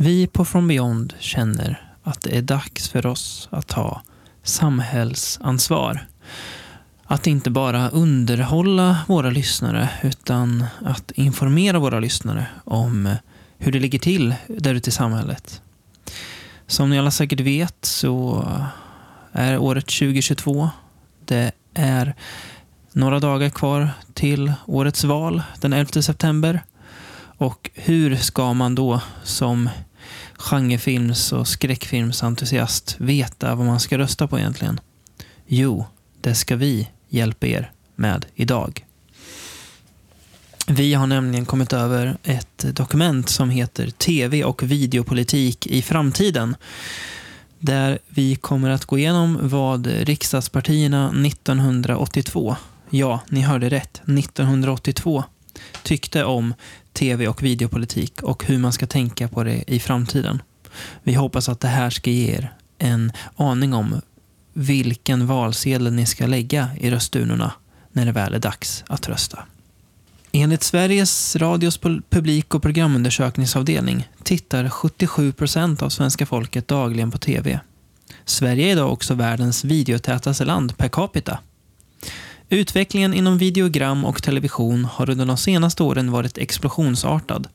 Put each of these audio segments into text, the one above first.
Vi på From Beyond känner att det är dags för oss att ta samhällsansvar. Att inte bara underhålla våra lyssnare utan att informera våra lyssnare om hur det ligger till där ute i samhället. Som ni alla säkert vet så är året 2022. Det är några dagar kvar till årets val den 11 september. Och hur ska man då som genrefilms och skräckfilmsentusiast veta vad man ska rösta på egentligen? Jo, det ska vi hjälpa er med idag. Vi har nämligen kommit över ett dokument som heter TV och videopolitik i framtiden. Där vi kommer att gå igenom vad riksdagspartierna 1982, ja, ni hörde rätt, 1982, tyckte om tv och videopolitik och hur man ska tänka på det i framtiden. Vi hoppas att det här ska ge er en aning om vilken valsedel ni ska lägga i rösturnorna när det väl är dags att rösta. Enligt Sveriges Radios publik och programundersökningsavdelning tittar 77 procent av svenska folket dagligen på TV. Sverige är idag också världens videotätaste land per capita. Utvecklingen inom videogram och television har under de senaste åren varit explosionsartad.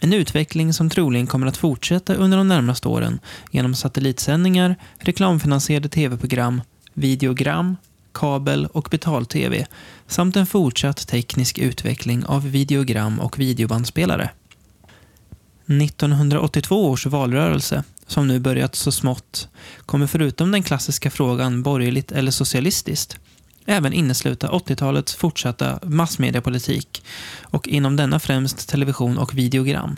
En utveckling som troligen kommer att fortsätta under de närmaste åren genom satellitsändningar, reklamfinansierade tv-program, videogram, kabel och betal-tv samt en fortsatt teknisk utveckling av videogram och videobandspelare. 1982 års valrörelse, som nu börjat så smått, kommer förutom den klassiska frågan borgerligt eller socialistiskt även innesluta 80-talets fortsatta massmediepolitik och inom denna främst television och videogram.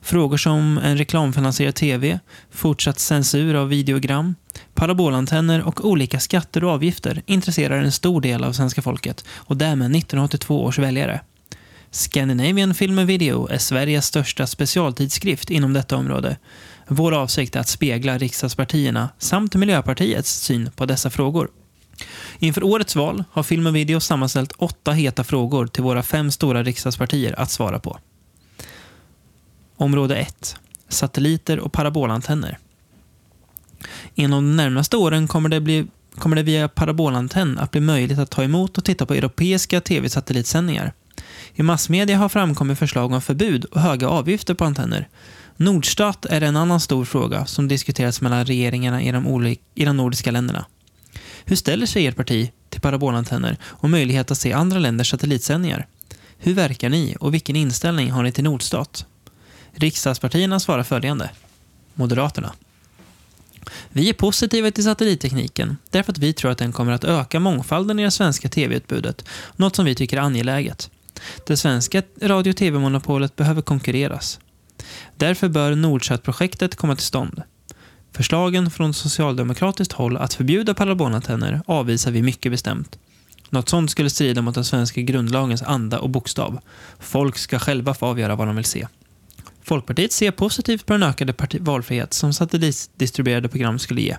Frågor som en reklamfinansierad TV, fortsatt censur av videogram, parabolantenner och olika skatter och avgifter intresserar en stor del av svenska folket och därmed 1982 års väljare. Scandinavian Film and Video är Sveriges största specialtidskrift inom detta område. Vår avsikt är att spegla riksdagspartierna samt Miljöpartiets syn på dessa frågor. Inför årets val har Film och Video sammanställt åtta heta frågor till våra fem stora riksdagspartier att svara på. Område 1. Satelliter och parabolantenner. Inom de närmaste åren kommer det, bli, kommer det via parabolantenn att bli möjligt att ta emot och titta på europeiska tv-satellitsändningar. I massmedia har framkommit förslag om förbud och höga avgifter på antenner. Nordstat är en annan stor fråga som diskuteras mellan regeringarna i de, olika, i de nordiska länderna. Hur ställer sig ert parti till parabolantenner och möjlighet att se andra länders satellitsändningar? Hur verkar ni och vilken inställning har ni till Nordstat? Riksdagspartierna svarar följande. Moderaterna. Vi är positiva till satellittekniken därför att vi tror att den kommer att öka mångfalden i det svenska tv-utbudet, något som vi tycker är angeläget. Det svenska radio och tv-monopolet behöver konkurreras. Därför bör Nordsat-projektet komma till stånd. Förslagen från socialdemokratiskt håll att förbjuda parabolantenner avvisar vi mycket bestämt. Något sånt skulle strida mot den svenska grundlagens anda och bokstav. Folk ska själva få avgöra vad de vill se. Folkpartiet ser positivt på den ökade valfrihet som satellitdistribuerade program skulle ge.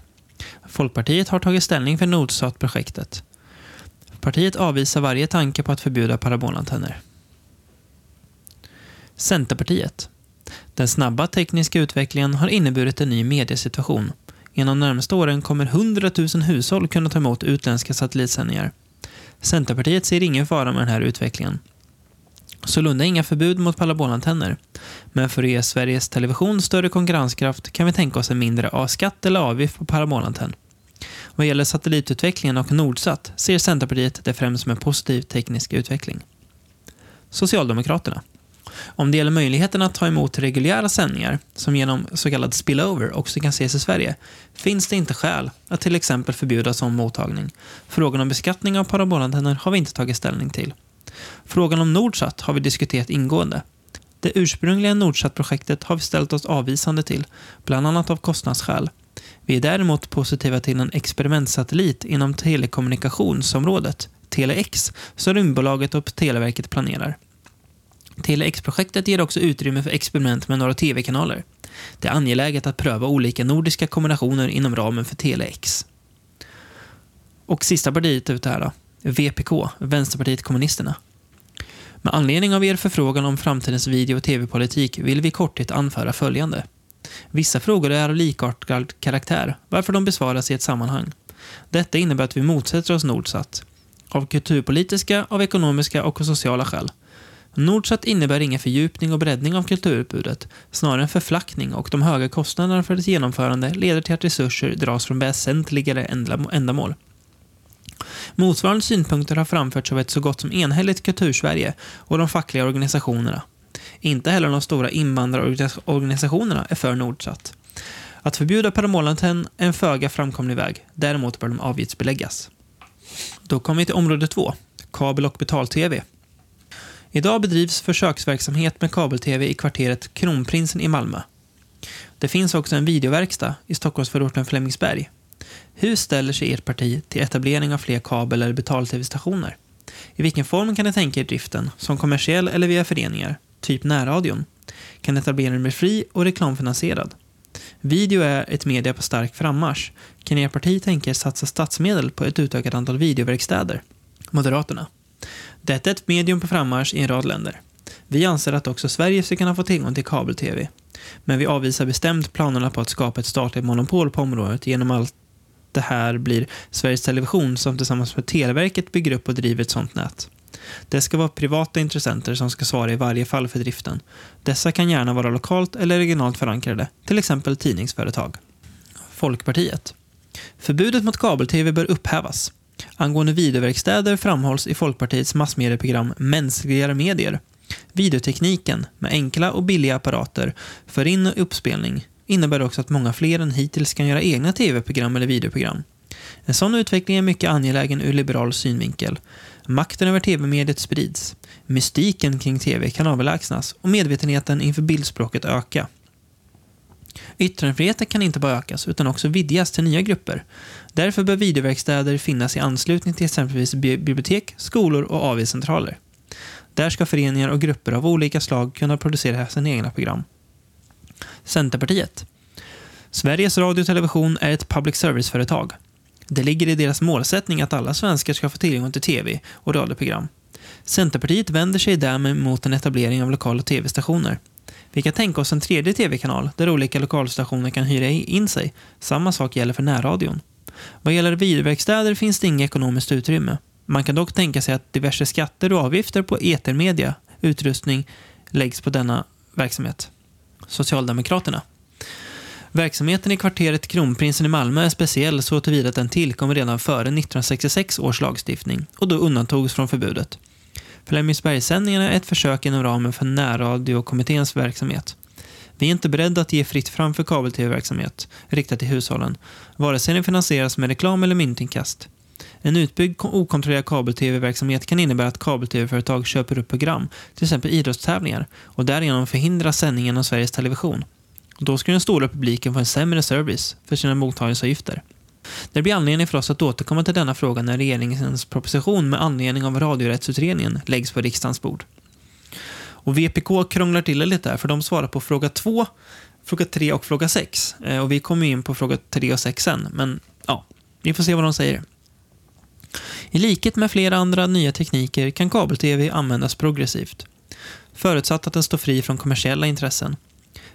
Folkpartiet har tagit ställning för Nordsat-projektet. Partiet avvisar varje tanke på att förbjuda parabolantenner. Centerpartiet. Den snabba tekniska utvecklingen har inneburit en ny mediesituation. Inom de närmaste åren kommer 100 000 hushåll kunna ta emot utländska satellitsändningar. Centerpartiet ser ingen fara med den här utvecklingen. Sålunda inga förbud mot parabolantenner. Men för att ge Sveriges Television större konkurrenskraft kan vi tänka oss en mindre A-skatt eller avgift på parabolantenn. Vad gäller satellitutvecklingen och Nordsat ser Centerpartiet det främst som en positiv teknisk utveckling. Socialdemokraterna. Om det gäller möjligheten att ta emot reguljära sändningar, som genom så kallad spillover också kan ses i Sverige, finns det inte skäl att till exempel förbjuda sån mottagning. Frågan om beskattning av parabolantenner har vi inte tagit ställning till. Frågan om Nordsat har vi diskuterat ingående. Det ursprungliga Nordsat-projektet har vi ställt oss avvisande till, bland annat av kostnadsskäl. Vi är däremot positiva till en experimentsatellit inom telekommunikationsområdet, Tele-X, som Rymdbolaget och Televerket planerar. Tele-X-projektet ger också utrymme för experiment med några tv-kanaler. Det är angeläget att pröva olika nordiska kombinationer inom ramen för Tele-X. Och sista partiet ut här då. VPK, Vänsterpartiet kommunisterna. Med anledning av er förfrågan om framtidens video och tv-politik vill vi i korthet anföra följande. Vissa frågor är av likartad karaktär, varför de besvaras i ett sammanhang. Detta innebär att vi motsätter oss Nordsat. Av kulturpolitiska, av ekonomiska och av sociala skäl. Nordsat innebär ingen fördjupning och breddning av kulturutbudet, snarare en förflackning och de höga kostnaderna för dess genomförande leder till att resurser dras från väsentligare ändamål. Motsvarande synpunkter har framförts av ett så gott som enhälligt Kultursverige och de fackliga organisationerna. Inte heller de stora invandrarorganisationerna är för Nordsat. Att förbjuda parabolantenn är en föga framkomlig väg. Däremot bör de avgiftsbeläggas. Då kommer vi till område två, kabel och betal-tv. Idag bedrivs försöksverksamhet med kabel-tv i kvarteret Kronprinsen i Malmö. Det finns också en videoverkstad i Stockholmsförorten Flemingsberg. Hur ställer sig ert parti till etablering av fler kabel eller betal-tv-stationer? I vilken form kan ni tänka er driften? Som kommersiell eller via föreningar? Typ närradion? Kan etableringen bli fri och reklamfinansierad? Video är ett media på stark frammarsch. Kan ert parti tänka er satsa statsmedel på ett utökat antal videoverkstäder? Moderaterna. Detta är ett medium på frammarsch i en rad länder. Vi anser att också Sverige ska kunna få tillgång till kabel-tv. Men vi avvisar bestämt planerna på att skapa ett statligt monopol på området genom att det här blir Sveriges Television som tillsammans med Televerket bygger upp och driver ett sådant nät. Det ska vara privata intressenter som ska svara i varje fall för driften. Dessa kan gärna vara lokalt eller regionalt förankrade, till exempel tidningsföretag. Folkpartiet. Förbudet mot kabel-tv bör upphävas. Angående videoverkstäder framhålls i Folkpartiets massmedieprogram Mänskligare medier. Videotekniken, med enkla och billiga apparater för in och uppspelning, innebär också att många fler än hittills kan göra egna tv-program eller videoprogram. En sån utveckling är mycket angelägen ur liberal synvinkel. Makten över tv-mediet sprids. Mystiken kring tv kan avlägsnas och medvetenheten inför bildspråket öka. Yttrandefriheten kan inte bara ökas utan också vidgas till nya grupper. Därför bör videoverkstäder finnas i anslutning till exempelvis bibliotek, skolor och AV-centraler. Där ska föreningar och grupper av olika slag kunna producera sina egna program. Centerpartiet. Sveriges Radio och Television är ett public service-företag. Det ligger i deras målsättning att alla svenskar ska få tillgång till tv och radioprogram. Centerpartiet vänder sig därmed mot en etablering av lokala tv-stationer. Vi kan tänka oss en tredje tv-kanal där olika lokalstationer kan hyra in sig. Samma sak gäller för närradion. Vad gäller videoverkstäder finns det inget ekonomiskt utrymme. Man kan dock tänka sig att diverse skatter och avgifter på etermedia, utrustning, läggs på denna verksamhet. Socialdemokraterna. Verksamheten i kvarteret Kronprinsen i Malmö är speciell så tillvida att den tillkom redan före 1966 års lagstiftning och då undantogs från förbudet. Flemingsbergssändningarna är ett försök inom ramen för närradiokommitténs verksamhet. Vi är inte beredda att ge fritt fram för kabel-tv-verksamhet riktad till hushållen, vare sig den finansieras med reklam eller myntinkast. En utbyggd okontrollerad kabel-tv-verksamhet kan innebära att kabel-tv-företag köper upp program, till exempel idrottstävlingar, och därigenom förhindra sändningen av Sveriges Television. Då skulle den stora publiken få en sämre service för sina mottagningsavgifter. Det blir anledning för oss att återkomma till denna fråga när regeringens proposition med anledning av radiorättsutredningen läggs på riksdagens bord. Och VPK krånglar till det lite här, för de svarar på fråga 2, fråga 3 och fråga 6. Eh, och vi kommer in på fråga 3 och 6 sen, men ja, vi får se vad de säger. I likhet med flera andra nya tekniker kan kabel-tv användas progressivt. Förutsatt att den står fri från kommersiella intressen.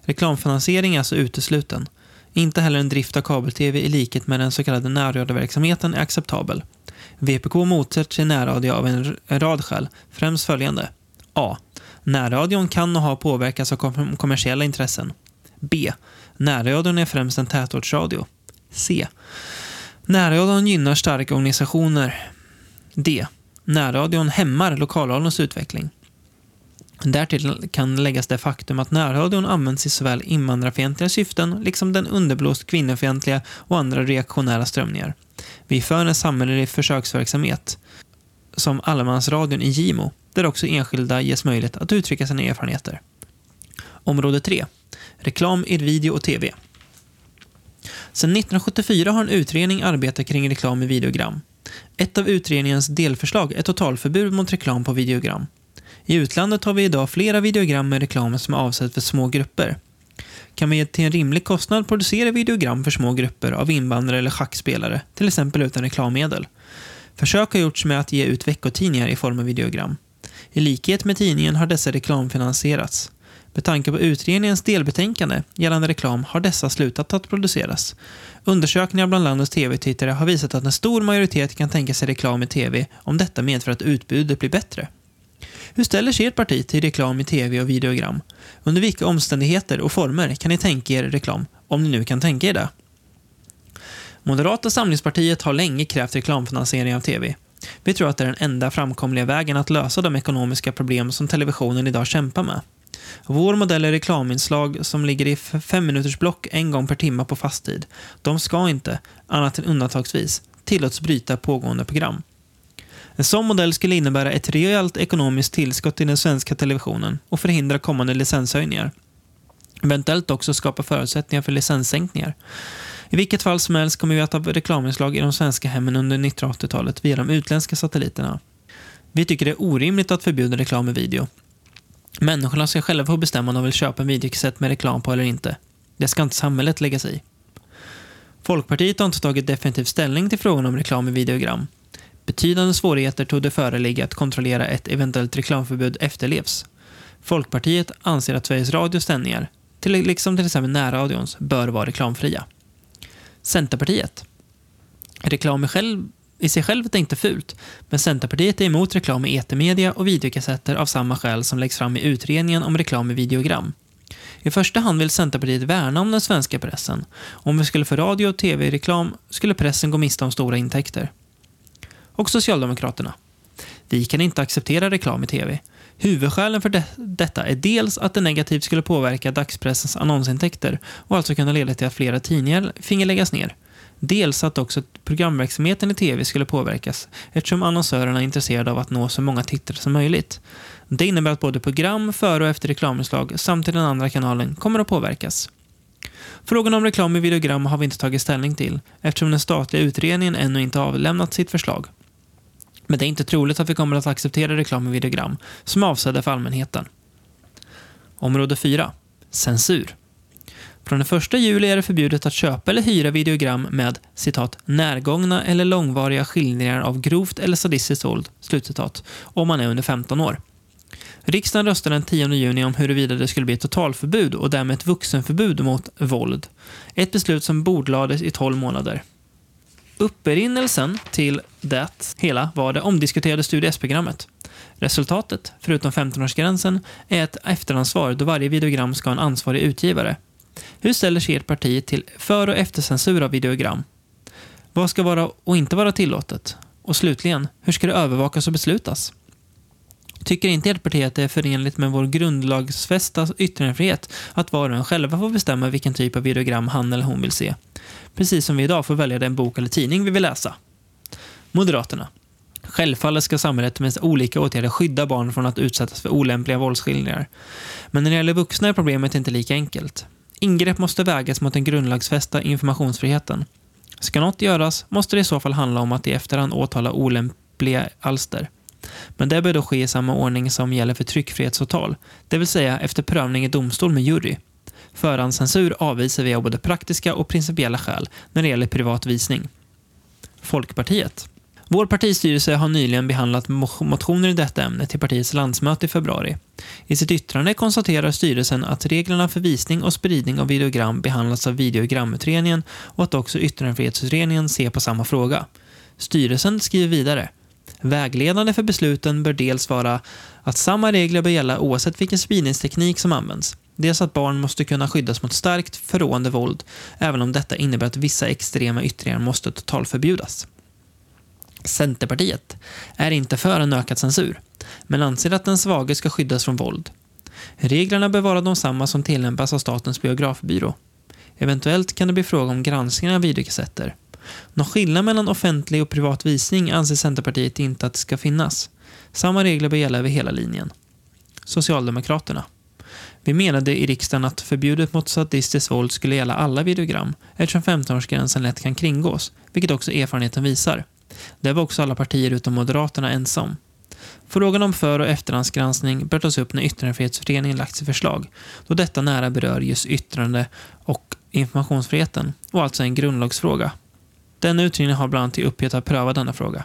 Reklamfinansiering är alltså utesluten. Inte heller en drift av kabel-tv i likhet med den så kallade närradioverksamheten är acceptabel. VPK motsätter sig närradio av en rad skäl, främst följande. A. Närradion kan och har påverkats av kommersiella intressen. B. Närradion är främst en tätortsradio. C. Närradion gynnar starka organisationer. D. Närradion hämmar lokalradions utveckling. Därtill kan läggas det faktum att närradion används i såväl invandrarfientliga syften liksom den underblåst kvinnofientliga och andra reaktionära strömningar. Vi för en samhällelig försöksverksamhet som allemansradion i Gimo, där också enskilda ges möjlighet att uttrycka sina erfarenheter. Område 3. Reklam i video och TV. Sedan 1974 har en utredning arbetat kring reklam i videogram. Ett av utredningens delförslag är totalförbud mot reklam på videogram. I utlandet har vi idag flera videogram med reklam som är avsedd för små grupper. Kan vi till en rimlig kostnad producera videogram för små grupper av invandrare eller schackspelare, till exempel utan reklammedel? Försök har gjorts med att ge ut veckotidningar i form av videogram. I likhet med tidningen har dessa reklamfinansierats. Med tanke på utredningens delbetänkande gällande reklam har dessa slutat att produceras. Undersökningar bland landets tv-tittare har visat att en stor majoritet kan tänka sig reklam i tv om detta medför att utbudet blir bättre. Hur ställer sig ert parti till reklam i tv och videogram? Under vilka omständigheter och former kan ni tänka er reklam, om ni nu kan tänka er det? Moderata samlingspartiet har länge krävt reklamfinansiering av tv. Vi tror att det är den enda framkomliga vägen att lösa de ekonomiska problem som televisionen idag kämpar med. Vår modell är reklaminslag som ligger i fem minuters block en gång per timme på fast tid. De ska inte, annat än undantagsvis, tillåts bryta pågående program. En sån modell skulle innebära ett rejält ekonomiskt tillskott i den svenska televisionen och förhindra kommande licenshöjningar. Eventuellt också skapa förutsättningar för licenssänkningar. I vilket fall som helst kommer vi att ha reklaminslag i de svenska hemmen under 1980-talet via de utländska satelliterna. Vi tycker det är orimligt att förbjuda reklam i video. Människorna ska själva få bestämma om de vill köpa en videokassett med reklam på eller inte. Det ska inte samhället lägga sig i. Folkpartiet har inte tagit definitiv ställning till frågan om reklam i videogram. Betydande svårigheter tog det föreligga att kontrollera ett eventuellt reklamförbud efterlevs. Folkpartiet anser att Sveriges Radios sändningar, till, liksom till exempel närradions, bör vara reklamfria. Centerpartiet. Reklam i, själv, i sig självt är inte fult, men Centerpartiet är emot reklam i etermedia och videokassetter av samma skäl som läggs fram i utredningen om reklam i videogram. I första hand vill Centerpartiet värna om den svenska pressen. Om vi skulle få radio och tv-reklam skulle pressen gå miste om stora intäkter. Och Socialdemokraterna. Vi kan inte acceptera reklam i tv. Huvudskälen för de detta är dels att det negativt skulle påverka dagspressens annonsintäkter och alltså kunna leda till att flera tidningar finge läggas ner. Dels att också programverksamheten i tv skulle påverkas eftersom annonsörerna är intresserade av att nå så många tittare som möjligt. Det innebär att både program före och efter reklaminslag samt i den andra kanalen kommer att påverkas. Frågan om reklam i videogram har vi inte tagit ställning till eftersom den statliga utredningen ännu inte avlämnat sitt förslag. Men det är inte troligt att vi kommer att acceptera reklam i videogram som är avsedda för allmänheten. Område 4. Censur. Från den 1 juli är det förbjudet att köpa eller hyra videogram med citat, närgångna eller långvariga skildringar av grovt eller sadistiskt våld, slutcitat, om man är under 15 år. Riksdagen röstade den 10 juni om huruvida det skulle bli ett totalförbud och därmed ett vuxenförbud mot våld. Ett beslut som bordlades i 12 månader. Upprinnelsen till det hela var det omdiskuterade Studie S-programmet. Resultatet, förutom 15-årsgränsen, är ett efterhandsvar då varje videogram ska ha en ansvarig utgivare. Hur ställer sig ert parti till för och eftercensur av videogram? Vad ska vara och inte vara tillåtet? Och slutligen, hur ska det övervakas och beslutas? Tycker inte ert parti att det är förenligt med vår grundlagsfästa yttrandefrihet att var och en själva får bestämma vilken typ av videogram han eller hon vill se? Precis som vi idag får välja den bok eller tidning vi vill läsa. Moderaterna. Självfallet ska samhället med olika åtgärder skydda barn från att utsättas för olämpliga våldsskildringar. Men när det gäller vuxna är problemet inte lika enkelt. Ingrepp måste vägas mot den grundlagsfästa informationsfriheten. Ska något göras måste det i så fall handla om att i efterhand åtala olämpliga alster. Men det bör då ske i samma ordning som gäller för tryckfrihetsåtal, det vill säga efter prövning i domstol med jury. Förhandscensur avvisar vi av både praktiska och principiella skäl när det gäller privat visning. Folkpartiet. Vår partistyrelse har nyligen behandlat motioner i detta ämne till partiets landsmöte i februari. I sitt yttrande konstaterar styrelsen att reglerna för visning och spridning av videogram behandlas av videogramutredningen och att också yttrandefrihetsutredningen ser på samma fråga. Styrelsen skriver vidare Vägledande för besluten bör dels vara att samma regler bör gälla oavsett vilken spridningsteknik som används. Dels att barn måste kunna skyddas mot starkt förråande våld, även om detta innebär att vissa extrema yttringar måste totalförbjudas. Centerpartiet är inte för en ökad censur, men anser att den svage ska skyddas från våld. Reglerna bör vara de samma som tillämpas av Statens biografbyrå. Eventuellt kan det bli fråga om granskning av videokassetter. Någon skillnad mellan offentlig och privat visning anser Centerpartiet inte att det ska finnas. Samma regler bör gälla över hela linjen. Socialdemokraterna. Vi menade i riksdagen att förbudet mot sadistiskt våld skulle gälla alla videogram eftersom 15-årsgränsen lätt kan kringgås, vilket också erfarenheten visar. Det var också alla partier utom Moderaterna ensam. Frågan om för och efterhandsgranskning bör tas upp när Yttrandefrihetsutredningen lagt sitt förslag, då detta nära berör just yttrande och informationsfriheten och alltså en grundlagsfråga. Denna utredning har bland annat till uppgift att pröva denna fråga.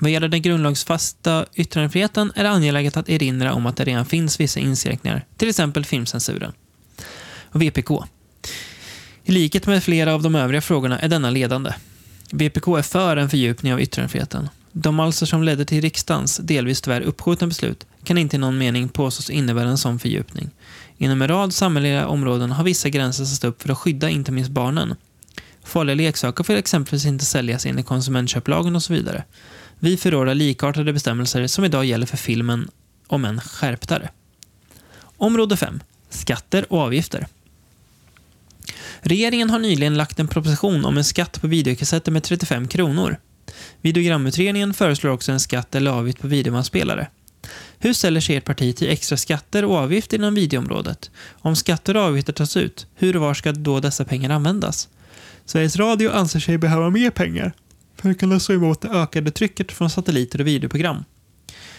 Vad gäller den grundlagsfasta yttrandefriheten är det angeläget att erinra om att det redan finns vissa inskränkningar, till exempel filmcensuren. Och VPK. I likhet med flera av de övriga frågorna är denna ledande. VPK är för en fördjupning av yttrandefriheten. De alltså som ledde till riksdagens, delvis tyvärr uppskjutna beslut, kan inte i någon mening påstås innebära en sån fördjupning. Inom en rad samhälleliga områden har vissa gränser satts upp för att skydda inte minst barnen. Farliga leksaker får exempelvis inte säljas enligt konsumentköplagen och så vidare. Vi förordar likartade bestämmelser som idag gäller för filmen, om än skärptare. Område 5. Skatter och avgifter. Regeringen har nyligen lagt en proposition om en skatt på videokassetter med 35 kronor. Videogramutredningen föreslår också en skatt eller avgift på videobandspelare. Hur ställer sig ert parti till extra skatter och avgifter inom videoområdet? Om skatter och avgifter tas ut, hur och var ska då dessa pengar användas? Sveriges Radio anser sig behöva mer pengar för att kunna stå emot det ökade trycket från satelliter och videoprogram.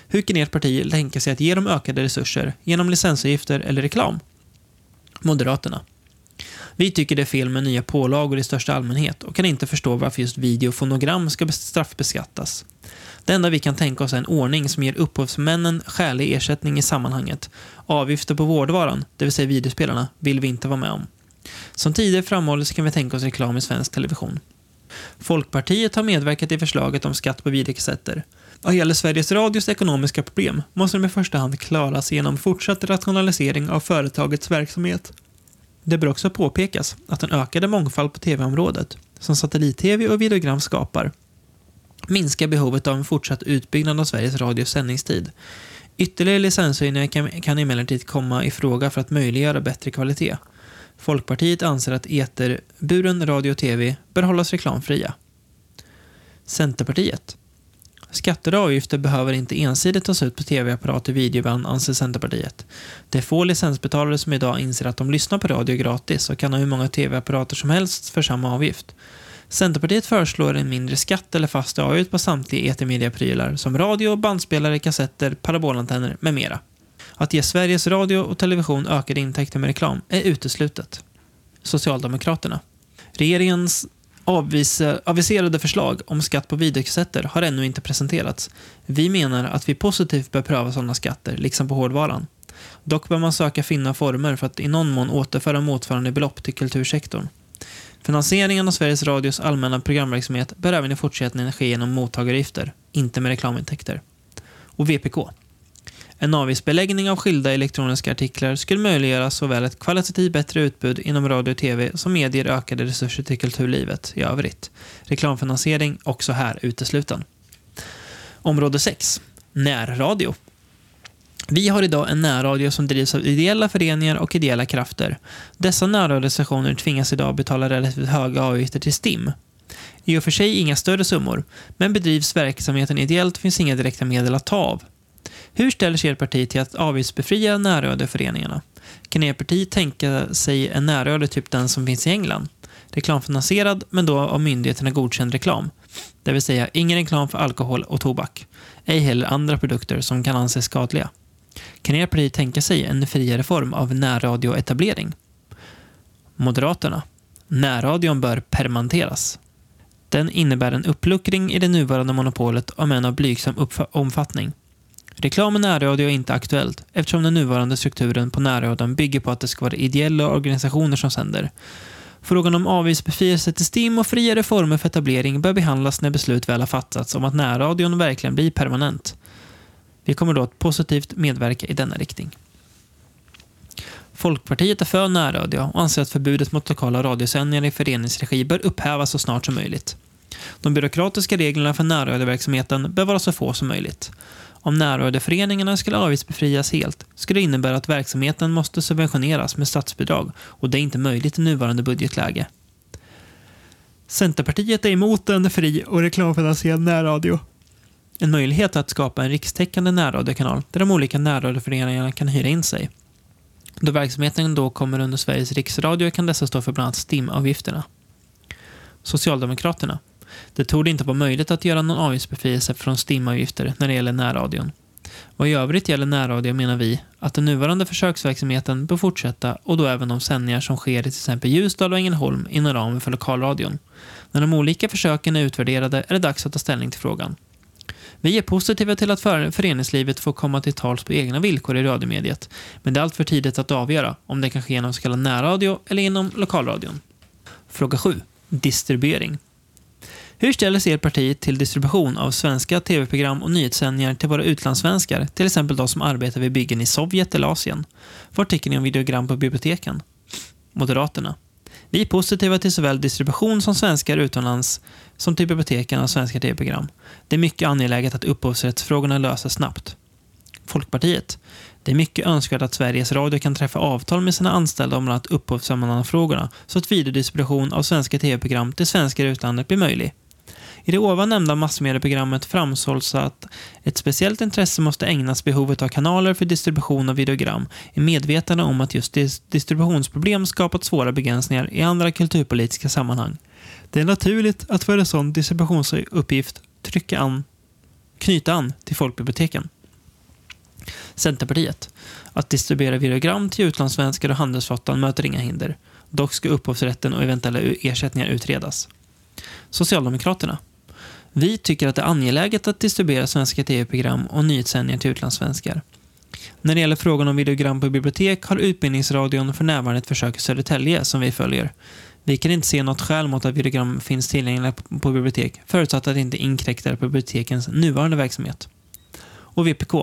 Hur kan ert parti tänka sig att ge dem ökade resurser genom licensavgifter eller reklam? Moderaterna. Vi tycker det är fel med nya pålagor i största allmänhet och kan inte förstå varför just video och fonogram ska straffbeskattas. Det enda vi kan tänka oss är en ordning som ger upphovsmännen skälig ersättning i sammanhanget. Avgifter på vårdvaran, det vill säga videospelarna, vill vi inte vara med om. Som tidigare framhållits kan vi tänka oss reklam i svensk television. Folkpartiet har medverkat i förslaget om skatt på videokassetter. Vad gäller Sveriges Radios ekonomiska problem måste de i första hand klaras genom fortsatt rationalisering av företagets verksamhet. Det bör också påpekas att den ökade mångfald på tv-området, som satellit-tv och videogram skapar, minskar behovet av en fortsatt utbyggnad av Sveriges Radios sändningstid. Ytterligare licenshöjningar kan, kan emellertid komma i fråga för att möjliggöra bättre kvalitet. Folkpartiet anser att eterburen radio och tv bör hållas reklamfria. Centerpartiet. Skatter och avgifter behöver inte ensidigt tas ut på tv-apparater och videoband, anser Centerpartiet. Det är få licensbetalare som idag inser att de lyssnar på radio gratis och kan ha hur många tv-apparater som helst för samma avgift. Centerpartiet föreslår en mindre skatt eller fast avgift på samtliga etermediaprylar som radio, bandspelare, kassetter, parabolantenner med mera. Att ge Sveriges Radio och Television ökade intäkter med reklam är uteslutet. Socialdemokraterna. Regeringens aviserade förslag om skatt på videokassetter har ännu inte presenterats. Vi menar att vi positivt bör pröva sådana skatter, liksom på hårdvaran. Dock bör man söka finna former för att i någon mån återföra motsvarande belopp till kultursektorn. Finansieringen av Sveriges Radios allmänna programverksamhet bör även i fortsättningen ske genom mottagaravgifter, inte med reklamintäkter. Och VPK. En avgiftsbeläggning av skilda elektroniska artiklar skulle möjliggöra såväl ett kvalitativt bättre utbud inom radio och tv som medger ökade resurser till kulturlivet i övrigt. Reklamfinansiering också här utesluten. Område 6. Närradio. Vi har idag en närradio som drivs av ideella föreningar och ideella krafter. Dessa närradiostationer tvingas idag betala relativt höga avgifter till STIM. I och för sig inga större summor, men bedrivs verksamheten ideellt finns inga direkta medel att ta av. Hur ställer sig ert parti till att avgiftsbefria närradioföreningarna? Kan ert parti tänka sig en närradio typ den som finns i England? Reklamfinansierad, men då av myndigheterna godkänd reklam. Det vill säga ingen reklam för alkohol och tobak. Ej heller andra produkter som kan anses skadliga. Kan ert parti tänka sig en friare form av närradioetablering? Moderaterna. Närradion bör permanenteras. Den innebär en uppluckring i det nuvarande monopolet om en av blygsam omfattning. Reklam i närradio är inte aktuellt eftersom den nuvarande strukturen på närradion bygger på att det ska vara ideella organisationer som sänder. Frågan om avgiftsbefrielse till STIM och friare former för etablering bör behandlas när beslut väl har fattats om att närradion verkligen blir permanent. Vi kommer då att positivt medverka i denna riktning. Folkpartiet är för närradio och anser att förbudet mot lokala radiosändningar i föreningsregi bör upphävas så snart som möjligt. De byråkratiska reglerna för närradioverksamheten bör vara så få som möjligt. Om närradioföreningarna skulle avgiftsbefrias helt skulle det innebära att verksamheten måste subventioneras med statsbidrag och det är inte möjligt i nuvarande budgetläge. Centerpartiet är emot en fri och reklamfinansierad närradio. En möjlighet är att skapa en rikstäckande närradiokanal där de olika närradioföreningarna kan hyra in sig. Då verksamheten då kommer under Sveriges riksradio kan dessa stå för bland annat STIM-avgifterna. Socialdemokraterna det tog inte vara möjligt att göra någon avgiftsbefrielse från STIM-avgifter när det gäller närradion. Vad i övrigt gäller närradio menar vi att den nuvarande försöksverksamheten bör fortsätta och då även de sändningar som sker i till exempel Ljusdal och Ängelholm inom ramen för lokalradion. När de olika försöken är utvärderade är det dags att ta ställning till frågan. Vi är positiva till att föreningslivet får komma till tals på egna villkor i radiomediet, men det är alltför tidigt att avgöra om det kan ske genom så kallad närradio eller inom lokalradion. Fråga 7. Distribuering. Hur ställer sig ert parti till distribution av svenska tv-program och nyhetssändningar till våra utlandssvenskar, till exempel de som arbetar vid byggen i Sovjet eller Asien? Vad tycker ni om videogram på biblioteken? Moderaterna. Vi är positiva till såväl distribution som svenskar utomlands som till biblioteken av svenska tv-program. Det är mycket angeläget att upphovsrättsfrågorna löses snabbt. Folkpartiet. Det är mycket önskvärt att Sveriges Radio kan träffa avtal med sina anställda om bland annat upphovssammanhang-frågorna så att videodistribution av svenska tv-program till svenskar i utlandet blir möjlig. I det ovan nämnda massmedieprogrammet framhålls att ett speciellt intresse måste ägnas behovet av kanaler för distribution av videogram i medvetande om att just distributionsproblem skapat svåra begränsningar i andra kulturpolitiska sammanhang. Det är naturligt att för en sån distributionsuppgift trycka an, knyta an till folkbiblioteken. Centerpartiet. Att distribuera videogram till utlandssvenskar och handelsflottan möter inga hinder. Dock ska upphovsrätten och eventuella ersättningar utredas. Socialdemokraterna. Vi tycker att det är angeläget att distribuera svenska tv-program och nyhetssändningar till utlandssvenskar. När det gäller frågan om videogram på bibliotek har Utbildningsradion för närvarande ett försök i Södertälje som vi följer. Vi kan inte se något skäl mot att videogram finns tillgängliga på bibliotek, förutsatt att det inte inkräktar på bibliotekens nuvarande verksamhet. Och VPK.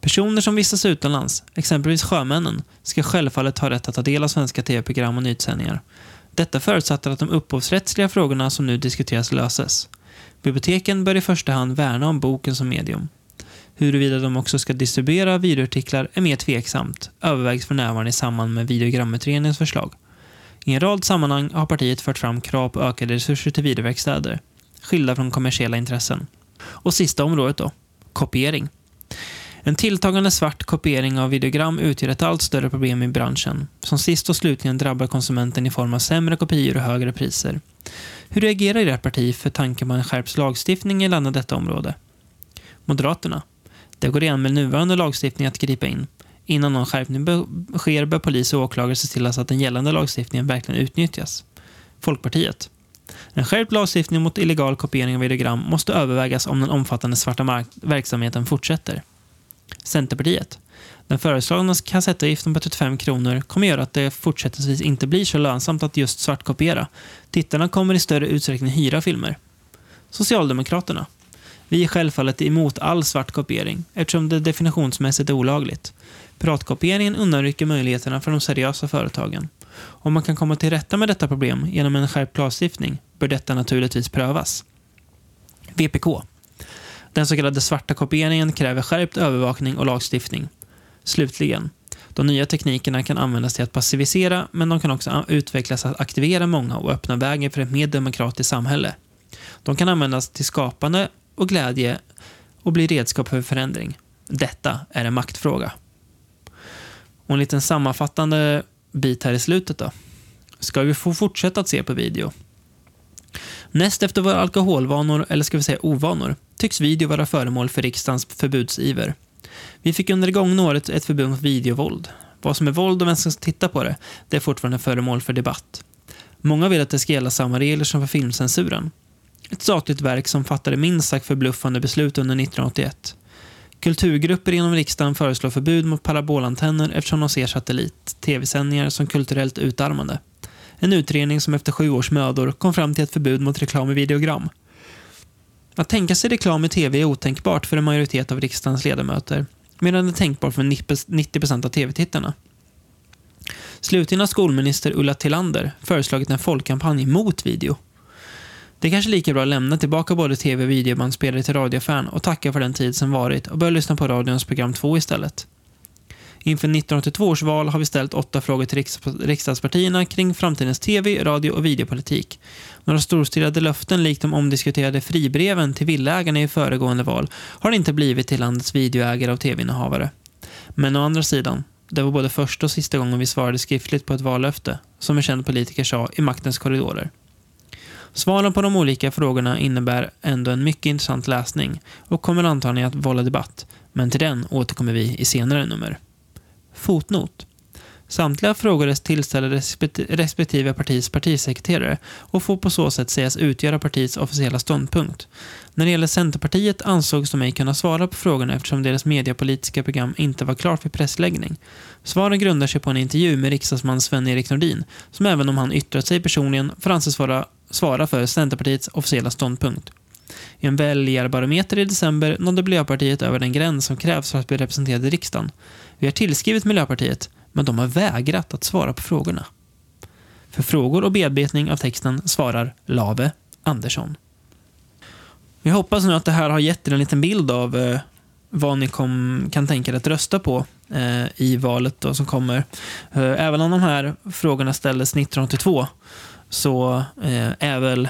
Personer som vistas utomlands, exempelvis sjömännen, ska självfallet ha rätt att ta del av svenska tv-program och nyhetssändningar. Detta förutsätter att de upphovsrättsliga frågorna som nu diskuteras löses. Biblioteken bör i första hand värna om boken som medium. Huruvida de också ska distribuera videoartiklar är mer tveksamt, övervägs för närvarande i samband med videogramutredningens förslag. I en rad sammanhang har partiet fört fram krav på ökade resurser till videoverkstäder, skilda från kommersiella intressen. Och sista området då, kopiering. En tilltagande svart kopiering av videogram utgör ett allt större problem i branschen, som sist och slutligen drabbar konsumenten i form av sämre kopior och högre priser. Hur reagerar ert parti för tanken på en skärpt lagstiftning gällande detta område? Moderaterna. Det går igen med nuvarande lagstiftning att gripa in. Innan någon skärpning sker bör polis och åklagare se till att den gällande lagstiftningen verkligen utnyttjas. Folkpartiet. En skärpt lagstiftning mot illegal kopiering av videogram måste övervägas om den omfattande svarta verksamheten fortsätter. Centerpartiet. Den föreslagna kassettavgiften på 35 kronor kommer göra att det fortsättningsvis inte blir så lönsamt att just svartkopiera. Tittarna kommer i större utsträckning hyra filmer. Socialdemokraterna. Vi är självfallet emot all svartkopiering eftersom det definitionsmässigt är olagligt. Piratkopieringen undanrycker möjligheterna för de seriösa företagen. Om man kan komma till rätta med detta problem genom en skärpt lagstiftning bör detta naturligtvis prövas. VPK. Den så kallade svarta kopieringen kräver skärpt övervakning och lagstiftning. Slutligen, de nya teknikerna kan användas till att passivisera, men de kan också utvecklas att aktivera många och öppna vägen för ett mer demokratiskt samhälle. De kan användas till skapande och glädje och bli redskap för förändring. Detta är en maktfråga. Och en liten sammanfattande bit här i slutet då. Ska vi få fortsätta att se på video? Näst efter våra alkoholvanor, eller ska vi säga ovanor, tycks video vara föremål för riksdagens förbudsiver. Vi fick under det gångna året ett förbud mot videovåld. Vad som är våld och vem som ska titta på det, det är fortfarande föremål för debatt. Många vill att det ska gälla samma regler som för filmcensuren. Ett statligt verk som fattade minst sagt förbluffande beslut under 1981. Kulturgrupper inom riksdagen föreslår förbud mot parabolantenner eftersom de ser satellit-tv-sändningar som kulturellt utarmande. En utredning som efter sju års mödor kom fram till ett förbud mot reklam i videogram. Att tänka sig reklam i tv är otänkbart för en majoritet av riksdagens ledamöter, medan det är tänkbart för 90% av tv-tittarna. Slutligen har skolminister Ulla Tillander föreslagit en folkkampanj mot video. Det är kanske lika bra att lämna tillbaka både tv och videobandspelare till radioaffären och tacka för den tid som varit och börja lyssna på radions program 2 istället. Inför 1982 års val har vi ställt åtta frågor till riksdagspartierna kring framtidens tv, radio och videopolitik. Några storstilade löften likt de omdiskuterade fribreven till villägarna i föregående val har det inte blivit till landets videoägare och tv-innehavare. Men å andra sidan, det var både första och sista gången vi svarade skriftligt på ett vallöfte, som en känd politiker sa i maktens korridorer. Svaren på de olika frågorna innebär ändå en mycket intressant läsning och kommer antagligen att vålla debatt, men till den återkommer vi i senare nummer. Fotnot. Samtliga frågor är tillställda respektive partis partisekreterare och får på så sätt sägas utgöra partiets officiella ståndpunkt. När det gäller Centerpartiet ansågs de ej kunna svara på frågorna eftersom deras mediepolitiska program inte var klart för pressläggning. Svaren grundar sig på en intervju med riksdagsman Sven-Erik Nordin, som även om han yttrat sig personligen får anses vara, svara för Centerpartiets officiella ståndpunkt. I en väljarbarometer i december nådde Miljöpartiet över den gräns som krävs för att bli representerad i riksdagen. Vi har tillskrivit Miljöpartiet, men de har vägrat att svara på frågorna. För frågor och bearbetning av texten svarar Lave Andersson. Jag hoppas nu att det här har gett er en liten bild av eh, vad ni kom, kan tänka er att rösta på eh, i valet då, som kommer. Eh, även om de här frågorna ställdes 1982 så eh, är väl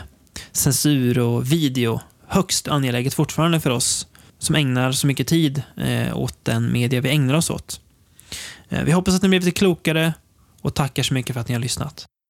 censur och video högst angeläget fortfarande för oss som ägnar så mycket tid eh, åt den media vi ägnar oss åt. Eh, vi hoppas att ni blev lite klokare och tackar så mycket för att ni har lyssnat.